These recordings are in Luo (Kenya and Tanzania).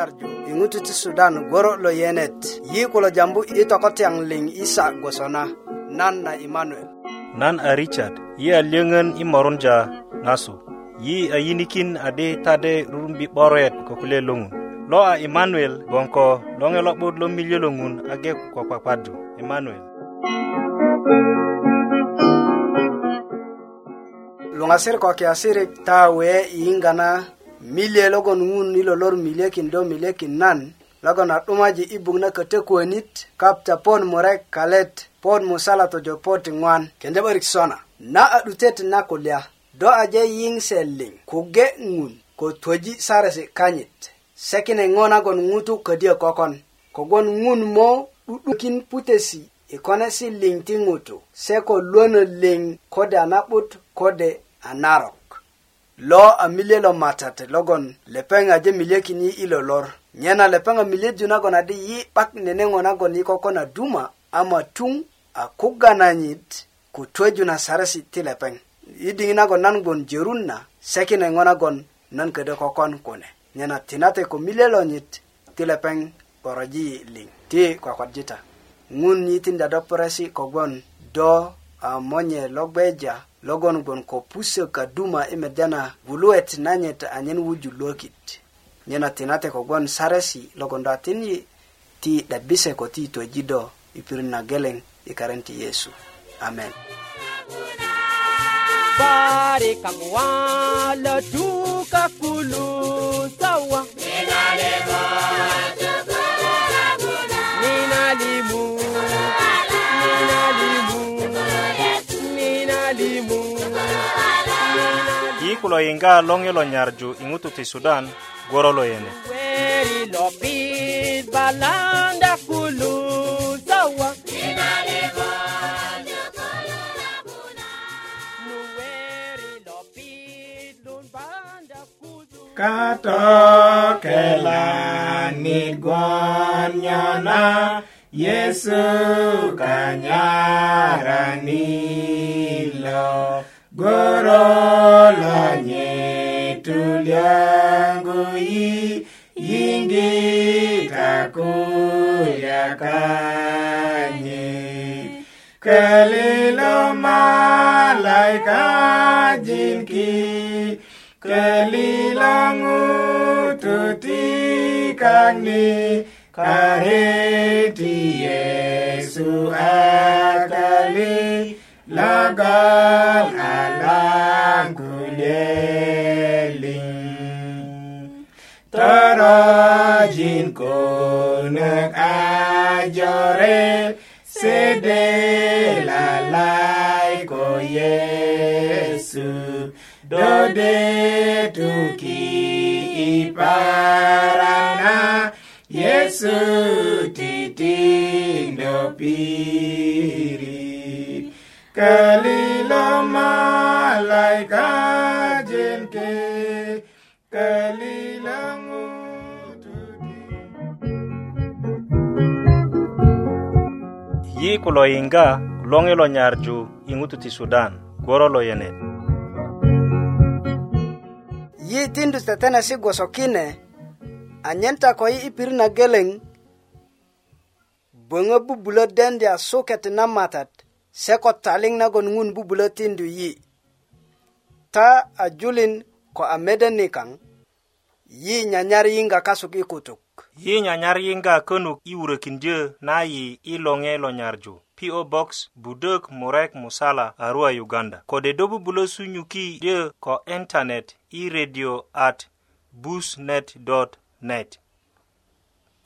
nyarju iŋutu ti sudan goro lo yenet yi kulo jambu i tokotyaŋ liŋ isa gwosona nan na imanuel nan a richard yi a lyöŋön i morunja ŋasu yi a yinikin adi tade rurumbi 'boret ko kule loŋun lo a imanuel gboŋ ko loŋe lo'but lo miliö lo ŋun age ko kpakpadu imanuel luŋasir ko kiasirik ta we yiyiŋga na milye logon ŋun i lolor miliyekin do miliyekin nan logon a 'dumaji i buk na kötö kuwönit kapta pon murek kalet pon musala tojo potiŋwan kendya 'börik sona na a 'dutet na kulya do aje yiŋse liŋ kuge ŋun ko twöji saresi kanyit sekine ŋo nagon ŋutu ködyö kokon kogwon ŋun mo 'du'dukin putesi i konesi liŋ ti ŋutu se ko luönö liŋ kode a na'but kode a narok lo a mile lo matate logon lepeŋ aje miliyekin yi ilo lor nyena lepeŋ a miliyeju nagon adi yi 'bak neneŋo nagon yi kokon a duma ama tuŋ a kuganayit ku twöju na saresi ti lepeŋ yi diŋi nagon nan gbon jörun na sekinöŋo nagon nan ködö kokon kune nyena tinate ko mile lo nyit ti lepeŋ 'boroji yi liŋ ti kwakwadjita ŋun yitinda do puresi kogbon do a monye logbeja logon gon ko puse ka duma i medya na buluet nanyet anyen wuju lokit nyena tinate kogon saresi logon do atin yi ti dabise ko ti toji do i pirin na geleng i karen ti yesu amen Barikamu wala tuka kuluu lo yinga long yelo nyarju ingutu ti sudan goro lo yene katokelani gwanyana yesu kanyaranilo gorolanye tulyangu yi yingi takulyakanye kelilo malaika jinki kelilangu tutikani kareti yesu a lagal alangulelin tarajin konek ajore sede lalai ko yesu dode tuki iparana yesu titindopi kalila malaika jenke kalila yi kulo yinga longelo nyarju ingutu ti sudan goro lo yene yi tindu tetene si gosokine anyen ta ko yi ipir na geleng bonga bubulo dendia suket na matat se ko taliŋ nagon ŋun bubulö tindu yi ta a julin ko a mede nikaŋ yi nyanyar yiŋga kasuk i kutuk yi nyanyar yiŋga könuk i wurökindyö na yi i loŋe lo nyarju PO Box Budök Murek Musala Arua Uganda kode do bubulö sunyuki dyö ko internet i radio at busnet.net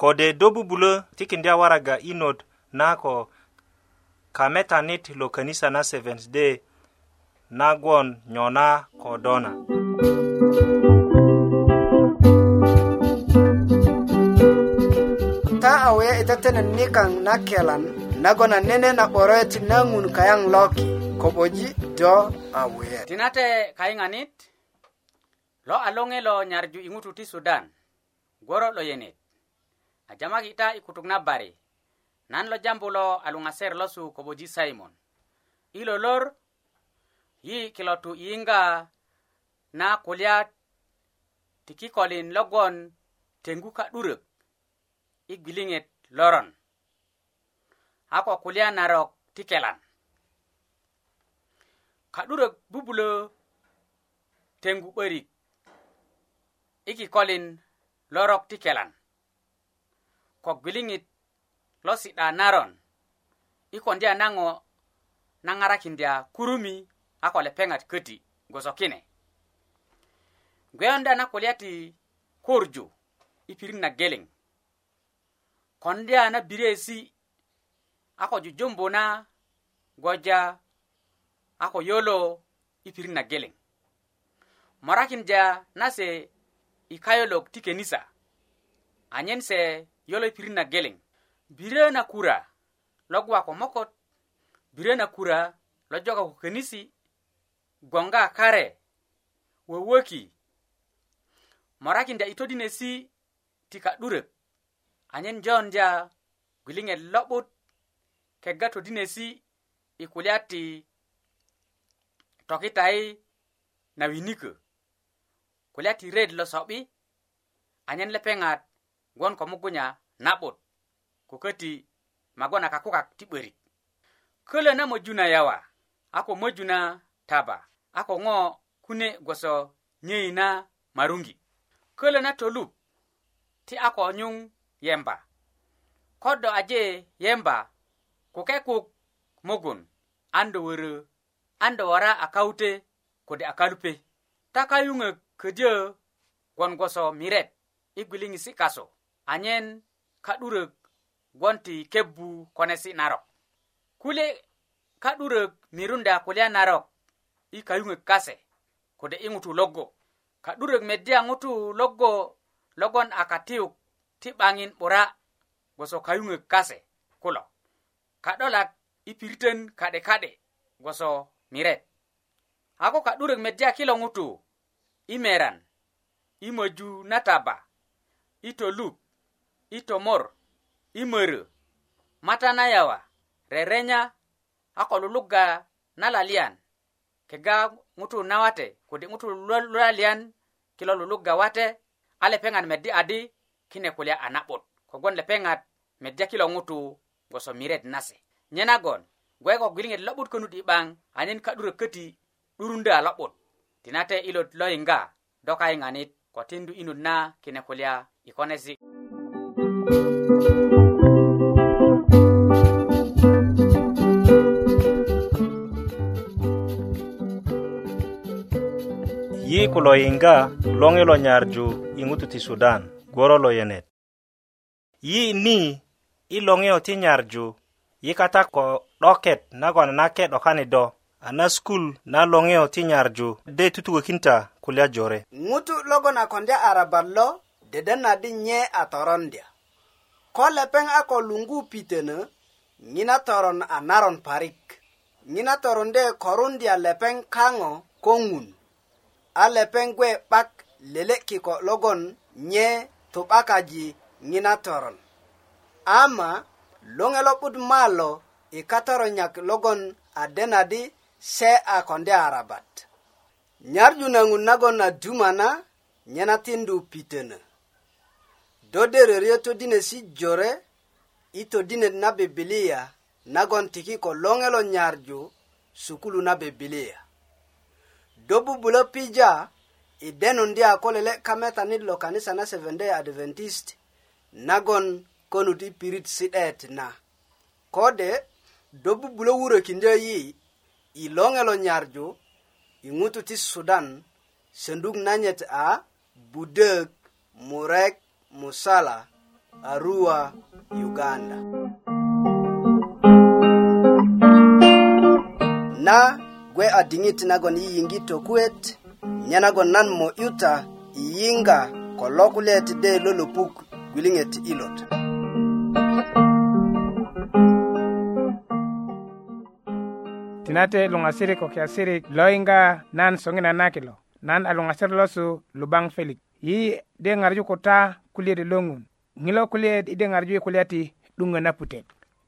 kode do bubulö tikindya waraga i not na ko kameta nit lo kanisa na Seventh Day nagwon nyona kodona ta awe itatenen nikan na kelan nagon anene na boroet na ŋun kayaŋ loki koboji do awe tinate kayiŋanit lo aloŋe lo nyarju i ŋutu ti sudan gworo lo yenet ajamaki ta i kutuk na bari nan lo jambu lo a luŋaser losu koboji simon i lolor yi kilo tu yiyiŋga na kulya ti kikolin logon tengu ka'durök i gwiliŋet loron a ko kulya narok ti kelan ka'durök bubulö tengu 'börik i kikolin lorok ti kelan ko gwiliŋit losida naron ikondia nang'o nang'arakindia kurumi akolepeng'at köti gosokine gweyonda nakulya ti kurju i pirit na geleŋ kondya na biresi a ko jujumbu na goja a ko yolo i pirit na geleŋ morakindya nase i kayolok ti kenisa anyen se yolo i pirit na geleŋ biro na kura logwako mokot biro na kura lo joga ko kanisi gonga kare wowoki morakinda itodinesi ti ka'durök anyen jonja gwiliŋet lo'but kega todinesi i kulya ti tokitai na winikö kulya ti ret lo so'bi anyen lepeŋat gwon ko mugunya na'but ko köti magon aka kukak ti 'börik kölö na möju na yawa a ko möju na taba a ko ŋo kune gboso nyei na marungi kölö na tolup ti a ko nyuŋ yemba ko do aje yemba ko kekuk mugun an do wörö an do wora a kaute kode a kalupe ta kayuŋö ködyö gwon gboso miret i gwiliŋi si kasu anyen ka'durök gwanti kebu konesi narok kule ka'durök mirunda kulya narok i kayuŋök kase kode i ŋutu logo ka'durök medya ŋutu logo logon a katiyuk ti 'baŋin 'bura goso kayuŋök kase kulo ka'dolak i piritön ka'de ka'de goso miret ago ka'durök medya kilo ŋutu i meran i möju na taba i toluk i tomor imörö mata na yawa rerenya a ko lulugga na lalian kega ŋutu na wate kode ŋutu lulalian kilo lulugga wate a lepeŋat meddi adi kine kulya a na'but kogwon lepeŋat medya kilo ŋutu gwoso miret nase nye nagon gwe ko gwiliŋet lo'but könut i 'baŋ anyen ka'durö köti 'durundö a lo'but tinate ilot lo yiŋga do kayiŋanit ko tindu inut na kine kulya i konesi' yi ku lo yiŋga loŋi lo nyarju i ŋutu ti sudan gworo lo yenet yi ni i loŋiyo ti nyarju yi kata ko 'doket nagon nake 'dokani do a na skul na loŋiyo ti nyarju de tutukökinta kulya jore ŋutu logon a kondya arabat lo deden na di nye a torondya ko lepeŋ a ko luŋgu pitenö ŋina toron a naron parik ŋina torondye korundya lepeŋ kaŋo ko ŋun a lepeŋ gwe 'bak lele' kiko logon nye tu'bakaji ŋina toron ama loŋe lo'but malo i e katoronyak logon a denadi se a konde arabat nyarju na ŋun nagon a dumana nyena tindu pitenö do dere ryo todinesi jore i todinet na bibilia nagon tiki ko loŋe lo nyarju sukulu na bibilia do bubulo pija i denundi a ko lele kametanit lo kanisa na seventday adventist nagon konut i pirit si'det na kode do bubulo wurökindö yi i loŋe lo nyarju i ŋutu ti sudan senduk nanyet a budök murek Musala, Arua, Uganda. Na gwe adingit nagon iyingito kwet, nyanagon nan mo yuta iyinga kolokulet de lolopuk gwilinget ilot. Tinate lungasiri ko kiasiri loinga nan songina nakilo. Nan alungasiri losu lubang felik. Yi de ngarju kota kulyet i e loŋun ŋilo kulyet i deŋarju i e kulya ti 'duŋö na putet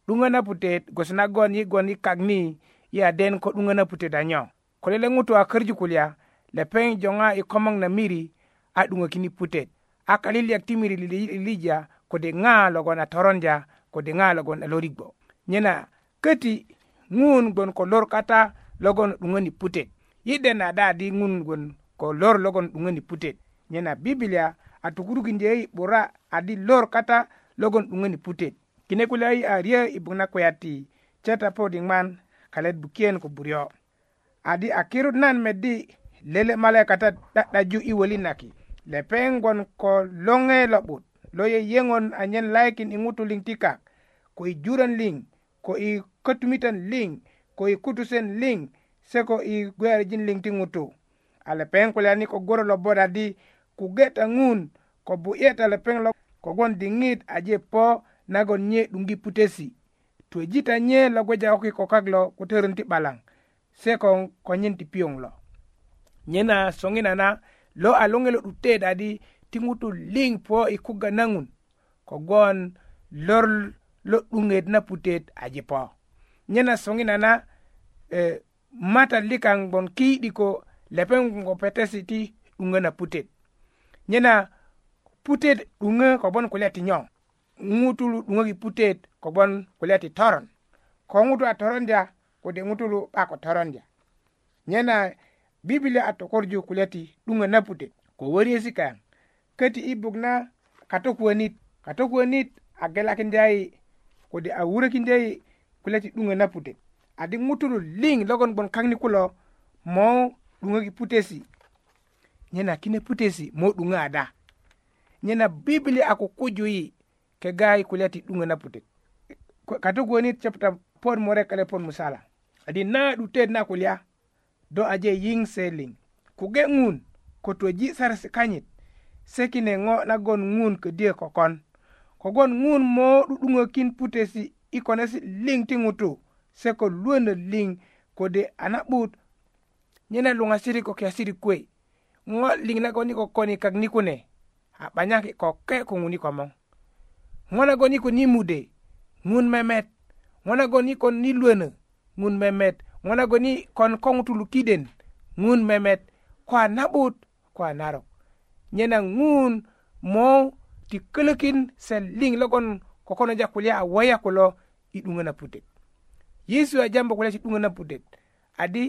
'duŋö na putet gwoso nagon yi gwon yi kak ni yi aden ko 'duŋö na putet anyo kulya le ŋutu a körju kulya lepeŋ joŋa i komoŋ na miri a 'duŋökini putet a kalilyak ti miri lilija kode ŋa logon a toronja kode ŋa logon a lorigbo nyena köti ŋun gwon ko lor kata logon 'duŋöni putet yi dena da di ŋun gwon ko lor logon 'duŋöni putet nyena bibilia a tukurukin yeyi 'bura adi lor kata logon 'duŋöni putet kine kulya yi a riyö i buk na kulya ti cheta po diŋman kalet bukiyen ko buryo adi a kirut nan meddi lele male kata 'da'daju i wölin naki lepeŋ gwon ko loŋe lo'but lo yeyeŋön anyen layikin i ŋutu liŋ ti kak ko i juran liŋ ko i kötumitan liŋ ko i kutusen liŋ se ko i gwearijin liŋ ti ŋutu a lepeŋ kulya ni ko goro lo bot adi kuge ta ŋun ko bu'ye ta lepeŋ lo kogwon diŋit aje po nagon nye 'duŋgi putesi tuweji ta nye lo gweja ko kikokak lo ko törön ti 'balaŋ se ko konyen ti piyoŋ lo nyena soŋina na lo a lo 'dutet adi ti ŋutu liŋ po i kuga na ŋun kogwon lor lo 'duŋet na putet aje po nyena soŋina na eh, matat likaŋ gbon ki'diko lepeŋ ko petesi ti 'duŋö na putet nyena putet duŋö kobgon kulya ti nyo ŋutulu duŋöki putet kobgon kulya ti toron ko ŋutu a torondya kode ŋutulu 'ba ko torondya nyena bibilia a tokorju kulya ti 'duŋö na putet ko wöriesi kaŋ köti i buk na katokuwönit katokuwönit a gelakindya yi kode a wurökindya yi kulya ti 'duŋö na putet adi ŋutulu liŋ logon gboŋ kaŋ ni kulo mo 'duŋöki putesi nyena kine putesi moɗuŋa da nyena bibli a ko kujuyi ke gayi kulya ti ɗuŋö na putet kati goni chapta pon morekele pon musala adi na duten na kulya do aje yiŋ seliŋ kuge ŋun ko toji sarasi kanyit se kine ŋo nagon ŋun ködyö kokon kogon ŋun mo duduŋökin putesi i konesi liŋ ti ŋutu se ko luwönö liŋ kode a na'but nyena luŋasiri ko kiyasiri kuwe' ŋo liŋ nagon i kokoni kak ni kune a 'banyaki koke ŋun i komoŋ ŋo nagon i kon i mude ŋun memet ŋo nagon i kon i luönö ŋun memet ŋo nagon i kon ko ŋutulu kiden ŋun memet ko a na'but ko a narok nyena ŋun mo ti kölökin se liŋ logon kokonoja kulya a woya kulo i 'duŋö na putet yesu a jambu kulya ti 'duŋö na putet adi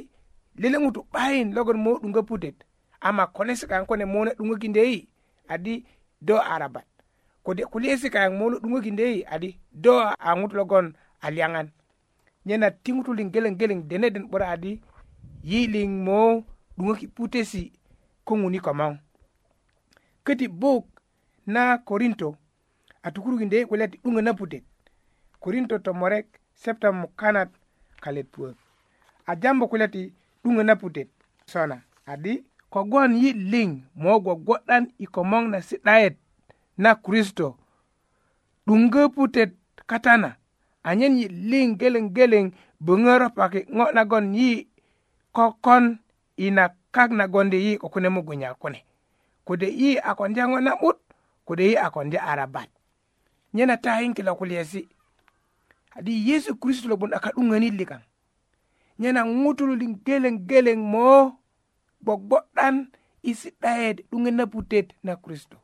lele ŋutu 'bayin logon mo 'duŋö putet amma kono sika ko ne mawno ɗugoki ndeyi adi do arabat kode kulie sika mawno ɗugoki ndeyi adi do a ŋutulogon aliyaŋan nyena tiŋutulin geleŋ geleŋ deneden 'bura adi yiliŋ mo ɗuŋöki putesi ko ŋuni komoŋ köti buk na korinto a tukurukindö yi kulya ti 'duŋö na putet korinto tomorek septa mukanat kalet puök a jambu kulya ti 'duŋö na putet sona adi kogwon yi liŋ mogo gwo'dan i komoŋ na si'dayet na kristo 'duŋgö putet katana anyen yi liŋ geleŋ geleŋ böŋö ropaki ŋo nagon yi kokon ina kak nagondi yi ko kune mugunya kune kode yi a kondya ŋo na'but kode yi a kondya arabat nyena tayin kilo kulyesi adi yesu kristo logon a ka'duŋöni likaŋ nyena ŋutulu liŋ geleŋ geleŋ mo bo goɗɗan isiɗɗayede ɗum e naputede na kristo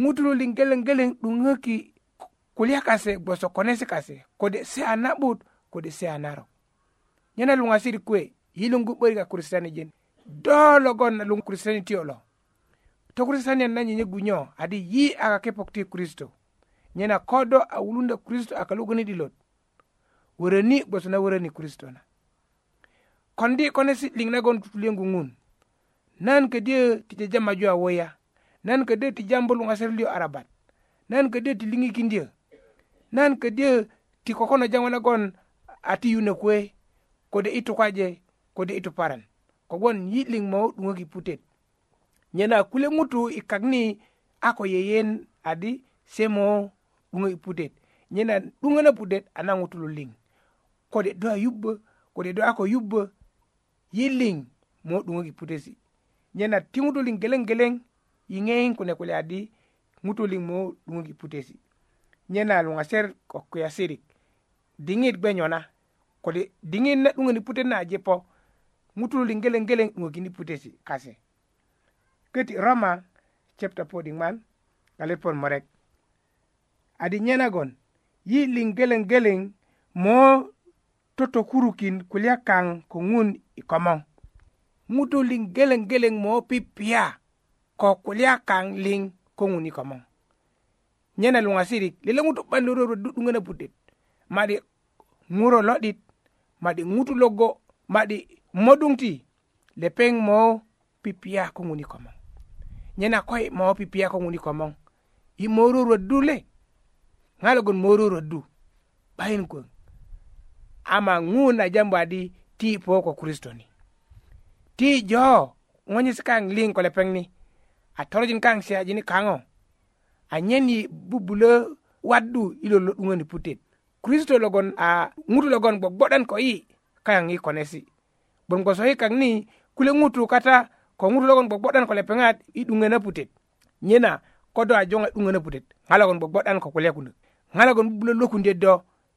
ŋutulolin gelen geleŋ ɗum kulya kase gboso konesi kase kode se a na'but kode se a naro nyana luŋasiri kuwe yilungu 'börik ka kristani jen logon na luŋ kristani lo to na nyenye gunyo adi yi a kakepok ti kristo ko kodo a wulunda kristo aka lugonidilot woreni gboso na woreni kristo na kondi kone si si'dik gon tutuliyöŋgu ŋun nan ke die ti jama jua woya nan ke die ti jambu luŋaserliyö arabat nan ke die ti lingi liŋikindyö nan ke die ti kokono jaŋo nagon a ti yunö kuwe kode i tukaje kode i tuparan yi ling mo 'duŋöki putet nyena kule mutu ikagni ako yeyen adi semo mo ki putet nyena 'duŋö na putet anangutulu ling. kode do yubbe, kode do ako yubbe. yilling mo dungogi putesi nyena tingutuling geleng geleng yingeng kune kule adi ngutuling mo dungogi putesi nyena lunga ser ko kuya sirik dingit benyona kodi dingin na dungogi putesi na jepo ngutuling geleng geleng dungogi ni putesi kase keti rama chapter 4 dingman galepon morek adi nyena gon yilling geleng geleng mo toto kurukin kulia kang kongun i komoŋ ŋutu liŋ geleŋgeleŋ mo pipiya ko kulya kaŋ liŋ koŋun i komoŋ nyene luŋasirik lele ŋutu 'ban lororo du'duŋöna putet ma'di ŋuro lo'dit ma'di ŋutu logo ma'di modung ti lepeŋ mo pipiya koŋun i komoŋ nyena koy mo pipiya koŋun i komoŋ i mororo du le ŋa logon mororo du 'bayin kwöŋ ama ŋuun a jambu adi ti po ko kristo ni ti jo ŋonyis kaŋ ling ko lepeŋ ni a torojin kaŋ jini kango a nyeni bubule waddu ilo lo 'duŋöni putet kristo logon a ŋutu logon bodan ko yi kang yi konesi gbon so yi kang ni kule ngutu kata ko ŋutu logon bodan ko lepeŋat i 'duŋönö putet nyena kodo a jonga 'duŋönö putet ŋa bo bodan ko kulye kunu ŋa bubule bubulö lokundö do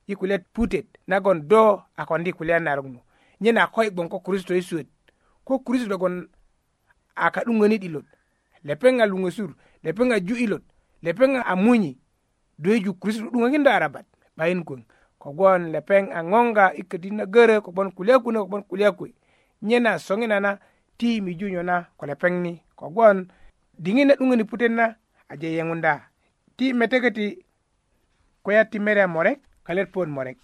i kule putet nagon do a kule kulye nyena na i gboŋ ko kristo yesu ko kristo gon a ka'duŋönit i lot lepeŋ a luŋösur lepeŋ a ju'i lot lepeŋ a do i ju kristo 'duŋökindö arabat 'bayin kwöŋ kogwon lepeŋ a ŋoŋga i ködit na görö kogwon kulya kunö kogwon kulya kuwe nyena soŋina na ti miju ju nyona ko lepeŋ ni kogwon diŋit na 'duŋöni putet na aje ti metekä ti kulya ti mere morek kalet morek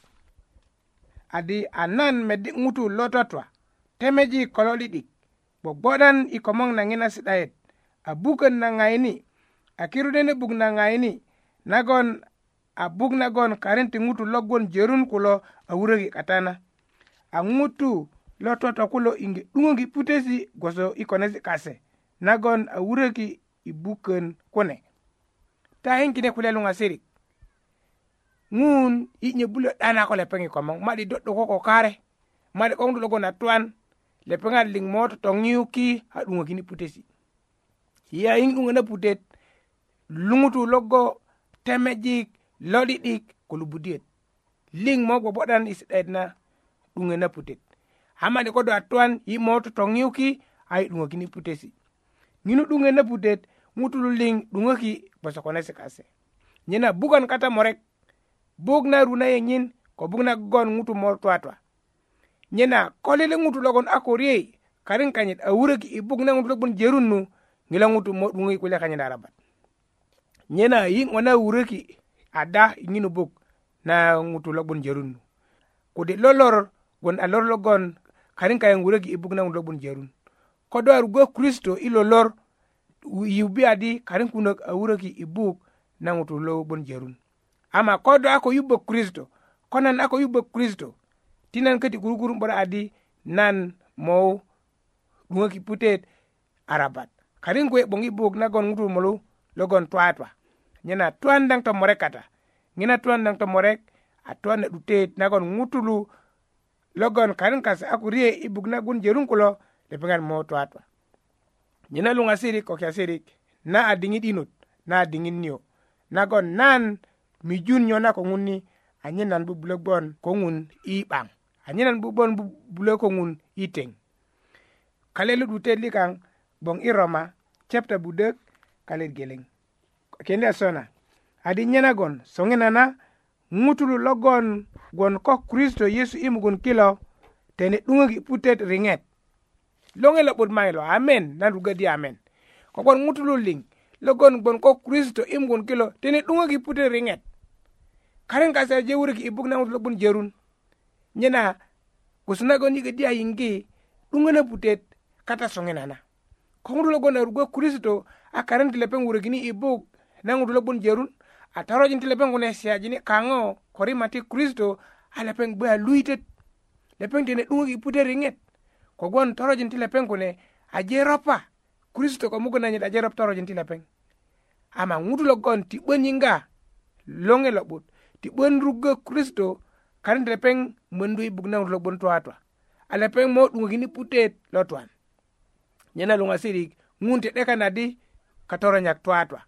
adi anan medi ŋutu lototwa temeji kolo lidik gbogbodan i komoŋ na ŋina si'dayet a bukön na ŋayini a kirudeni 'buk na ŋayini nagon a buk nagon karin ti ŋutu logon jörun kulo a wuröki katana a ŋutu lototwa kulo iŋge 'duŋögi putesi gwoso i konesi kase nagon a wuröki i bukön kune tayin kine kule luŋasirik ŋun yi nyöbulö 'dana ah, ko lepeŋi komoŋ ma'di do'du koko kare ma'di 'boŋ do logon a twan lepeŋat liŋ mo totoŋiyuki a 'duŋökini putesi yayiŋ 'duŋö na putet luŋutu logo temejik lo'di'dik ko lubudiyöt liŋ mo bobo'dan i si'dayet na 'duŋö na putet a ma'di ko do a twan yi mo totoŋiyuki a yi 'duŋökini putesi ŋinu 'duŋö na putet ŋutulu liŋ 'duŋöki gboso ko nesi kase nyena bugan kata morek buk na runa ye nyin ko buk na gon ngutu mor twa twa nyina kolile ngutu logon akori karin kanyit a wurek i buk na ngutu logon jerun nu ngila ngutu mo dungi kule kanyin arabat nyina yi ngona wurek ada nyinu buk na ngutu logon jerun nu kudi lolor gon alor logon karin kayen wurek i buk na ngutu logon jerun ko do arugo kristo i lolor yubi adi karin kunok a wurek i buk na ngutu logon jerun ama kodo ako yubbo kristo konan ako yubbo kristo tinan köti kurukurumbor adi nan mou 'duŋöki putet arabat karin kuwe 'boŋ i buk nagon ŋutu molu logon twatwa nyena twan daŋ tomorek kata ŋina twan daŋ tomorek a twan na 'dutet nagon ŋutulu logon karin kase a kurie i buk nagun jerun kulo lepeŋat mou twatwa nyena luŋasirik ko kiasirik na a diŋit inut na a diŋit niyo nagon nan mijun nyona ko ngun ni anyinan bubulo gbon ko ngun i bang anyinan bubon bubulo ko ngun i teng kalelu dute likang bong i roma chapter budek kalet geleng kende sona adi nyena gon songenana ngutulu logon gon ko kristo yesu imugun kilo tene dungagi putet ringet longe lobot mailo amen nan rugadi amen kogon ngutulu ling logon gon ko kristo imgun kilo tene dungagi putet ringet karen kasa jewuri ki ibuk na lo bun jerun nyena kusuna goni ke dia ingi dungana putet kata songenana kongru lo gona rugo kristo a karen tilepen wuri gini ibuk na lo bun jerun a taro jin tarojin tilepen gune jini kango kori mati kristo a lepen gbe a luitet lepen tene dungo ki pute ringet kogwon torojin ti lepen kune aje ropa kristo ko mugun nanyit aje rop torojin ti lepen ama ŋutu logon ti 'bön yiŋga loŋe lo'but ti 'bön ruggö kristo kadi lepeŋ möndu i buk na ŋutu lo 'bön twatwa a lepeŋ mo 'duŋökini putet lo twan nyena luŋasirik ŋun te'deka na di katoronyak twatwa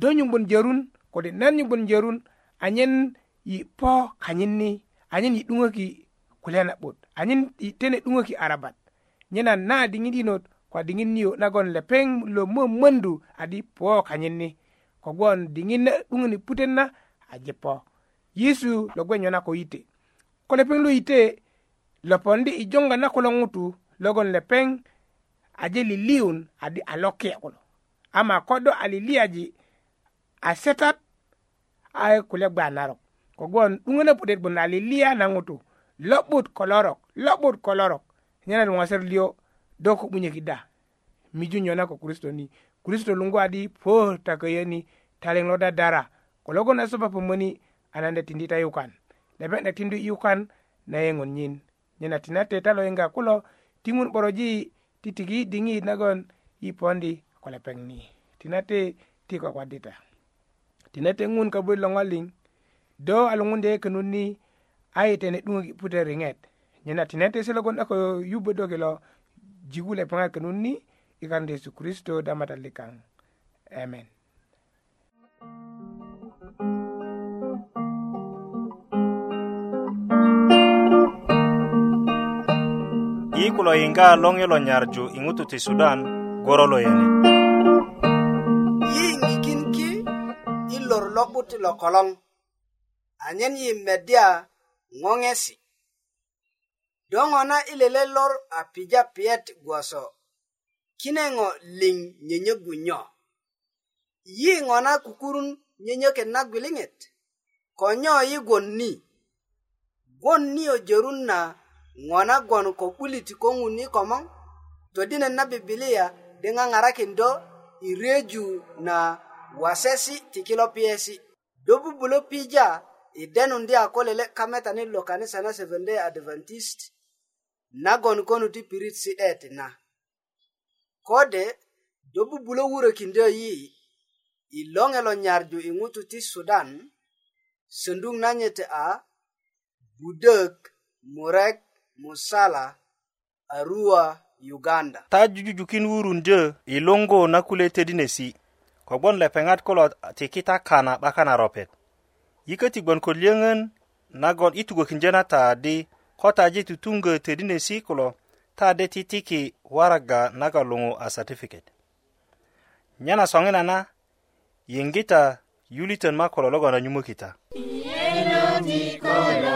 do nyuŋbun jörun kode nan nyuŋbun jörun anyen yi po kanyin ni anyen yi 'duŋöki kulya na'but anyen yi tene 'duŋöki arabat nyena na diŋidinot ko diŋit niyo nagon lepeŋ lo mömöndu adi po kanyin ni kogwon diŋit na 'duŋöni putet na ajipo yesu lo gwenyo na ko ite ko lepeŋ lo ite lopondi i joŋga na kulo ŋutu logon lepeŋ aje liliun adi a lokiye kulo ama ko do a liliyaji a setat a kule gba narok kogwon 'duŋö na putet bon a liliya na ŋutu lo'but ko lorok lo'but ko lorok nyena luŋasir lio do ko 'bunyökida miju nyo na ko kristo ni kristo luŋgu adi pö takoyeni taliŋ lo dadara ko logon asoba pa moni anande tindita yukan lepe na tindu yukan na yengon nyin nyina tinate talo inga kulo tingun boroji titigi dingi nagon ipondi ko lepeng ni tinate tiko kwadita tinate ngun kabu longaling do alungun de kenun ni ai tene dungi pute ringet nyina tinate selogon ako yubo dogelo jigule panga kenun ni ikande su kristo damata likang amen kulo yinga long yelo nyarju ingutu ti Sudan goro lo yene. Yingi kinki ilor loku ti lo kolong. Anyen yi media ngongesi. Dongo na ilele lor apija piet guaso. Kinengo ling nyenye gunyo. Yi ngona kukurun nyenye kena gwilinget. Konyo yi gwon ni. Gwon ni ojerun na gwilinget. ŋo nagon ko 'bulit ko ŋun yi komoŋ todinet na bibilia di ŋaŋarakin do i reju na wasesi ti kilo piyesi do bubulö pija i denundi a ko lele kametani lo kanisa na seventday adventist nagon konu ti pirit si'det na kode do bubulö wurökindö yi i loŋe lo nyarju i ŋutu ti sudan söndug nanyit a budök murek musala arua uganda ta jujujukin wurundyö i luŋgu na kule tedinesi kogbon lepeŋat kulo tiki ta kana 'baka na ropet yiköti gbon ko liyöŋön nagon i tugökindyö na taadi ko taji tutuŋgö tedinesi kulo taadi titiki waraga naga luŋu a satifiket nyena soŋina na yiŋgita yulitön ma kulo logon anyumökita yeno ti kolo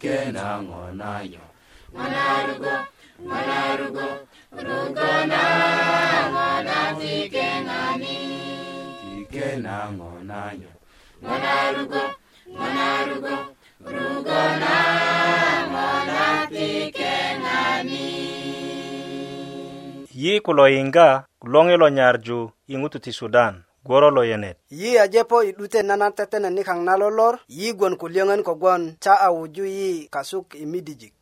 ike nang'onayo mwanarugo mwanarugo rugo nang'ona tike ng'ani tike nang'onayo mwanarugo mwanarugo rugo nang'ona tike ng'ani yi kulo yinga kulong'elo nyarju i ŋutu ti sudan goro lo yenet yi ajepo i 'dute nana tetene nikaŋ na lolor yi gwon kulyöŋön kogwon ta a wuju yi kasuk i midijik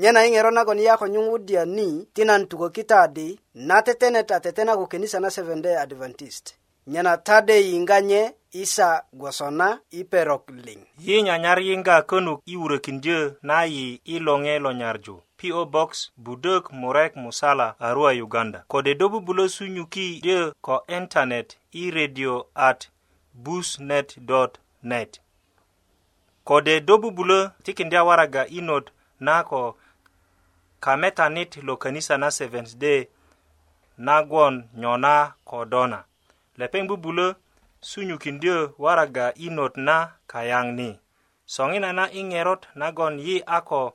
nyena i ŋero nagon yi a konyuŋ wudya ni ti nan tukökita adi na tetene ta tetena ko kenisa na seven day adventist nyena tade yiŋga nye isa gwoso na i perok liŋ yi nyanyar yiŋga könuk i wurökindyö na yi i loŋe lo nyarju PO Box Budok Murek Musala Arua Uganda kode dobu bulo sunyuki de ko internet i radio at busnet.net kode dobu bulo tikindia waraga inod nako kametanit lo kanisa na Seventh Day nagwon nyona kodona lepeng bubulo sunyukindio waraga inot na kayang ni songina na ingerot nagon yi ako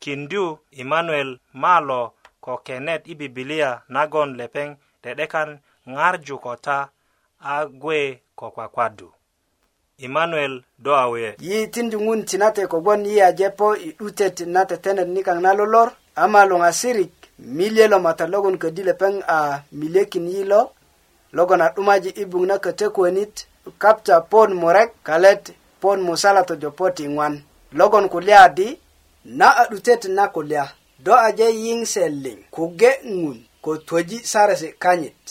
kindu emmanuel malo ko kenet i bibilia nagon lepeŋ dedekan ŋarju ko ta a gwe ko kwakwadu emmanuel do a wye yi tindi ŋun tinate kogwon yi aje po i 'dutet na tetenet nikaŋ na lolor ama luŋasirik milye lo mata logon ködi lepeŋ a milyekin yi lo logon a 'dumaji i buŋ na kötö kuwönit kapta pon murek kalet pon musala tojopoti ŋwan logon kulya di na a 'dutet na kulya do aje yiŋseliŋ kuge ŋun ko twöji sarasi kanyit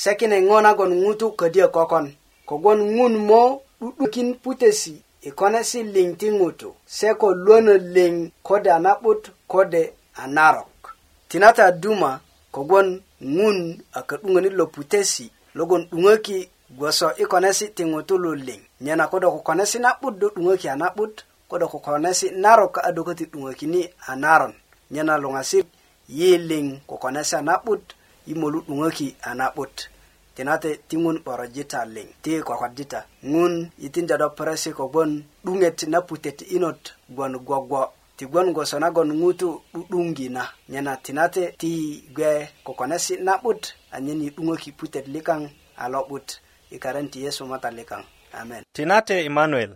sekine ŋo nagon ŋutu ködyö kokon kogwon ŋun mo 'du'dukin putesi i e kone siliŋ ti ŋutu se ko luönö liŋ kode a na'but kode a narok tinata duma kogwon ŋun a ka'duŋönit lo putesi logon 'duŋöki gwoso i konesi ti ŋutu luliŋ nyena kodo kokonesi na'but do 'duŋöki a na'but kodo ko kone si naro ka adokati dungakini a naron nyena lungasi yi ling ko kone si anabut yi molu dungaki anabut tinate ti ŋun 'boro jita liŋ ti kokodjita ŋun itinda do peresi kogwon 'duŋet na putet inot gwon gwogwo tigwon goso nagon ŋutu 'du'duŋgi na nyena tinate ti gwe kokonesi na'but anyen yi 'duŋöki putet likaŋ a lo'but i karen ti yesu mata likaŋ amen tinate emmanuel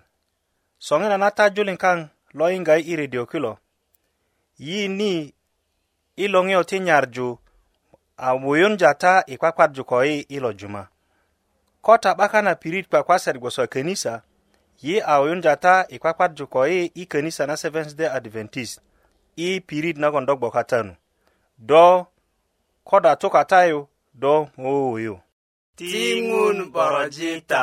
soŋina na ta julin kaŋ lo yiŋga i redio kilo yi ni i loŋiyo ti nyarju a wuyunja ta i kwakwarju ko yi i lo juma ko ta 'baka na pirit kwakwasat gboso könisa yi a wuyunja ta i kwakwarju ko yi i könisa na seventh day adventist i pirit nagon do gbokatanu do ko da tukatayu do wowuyu tiŋun borojita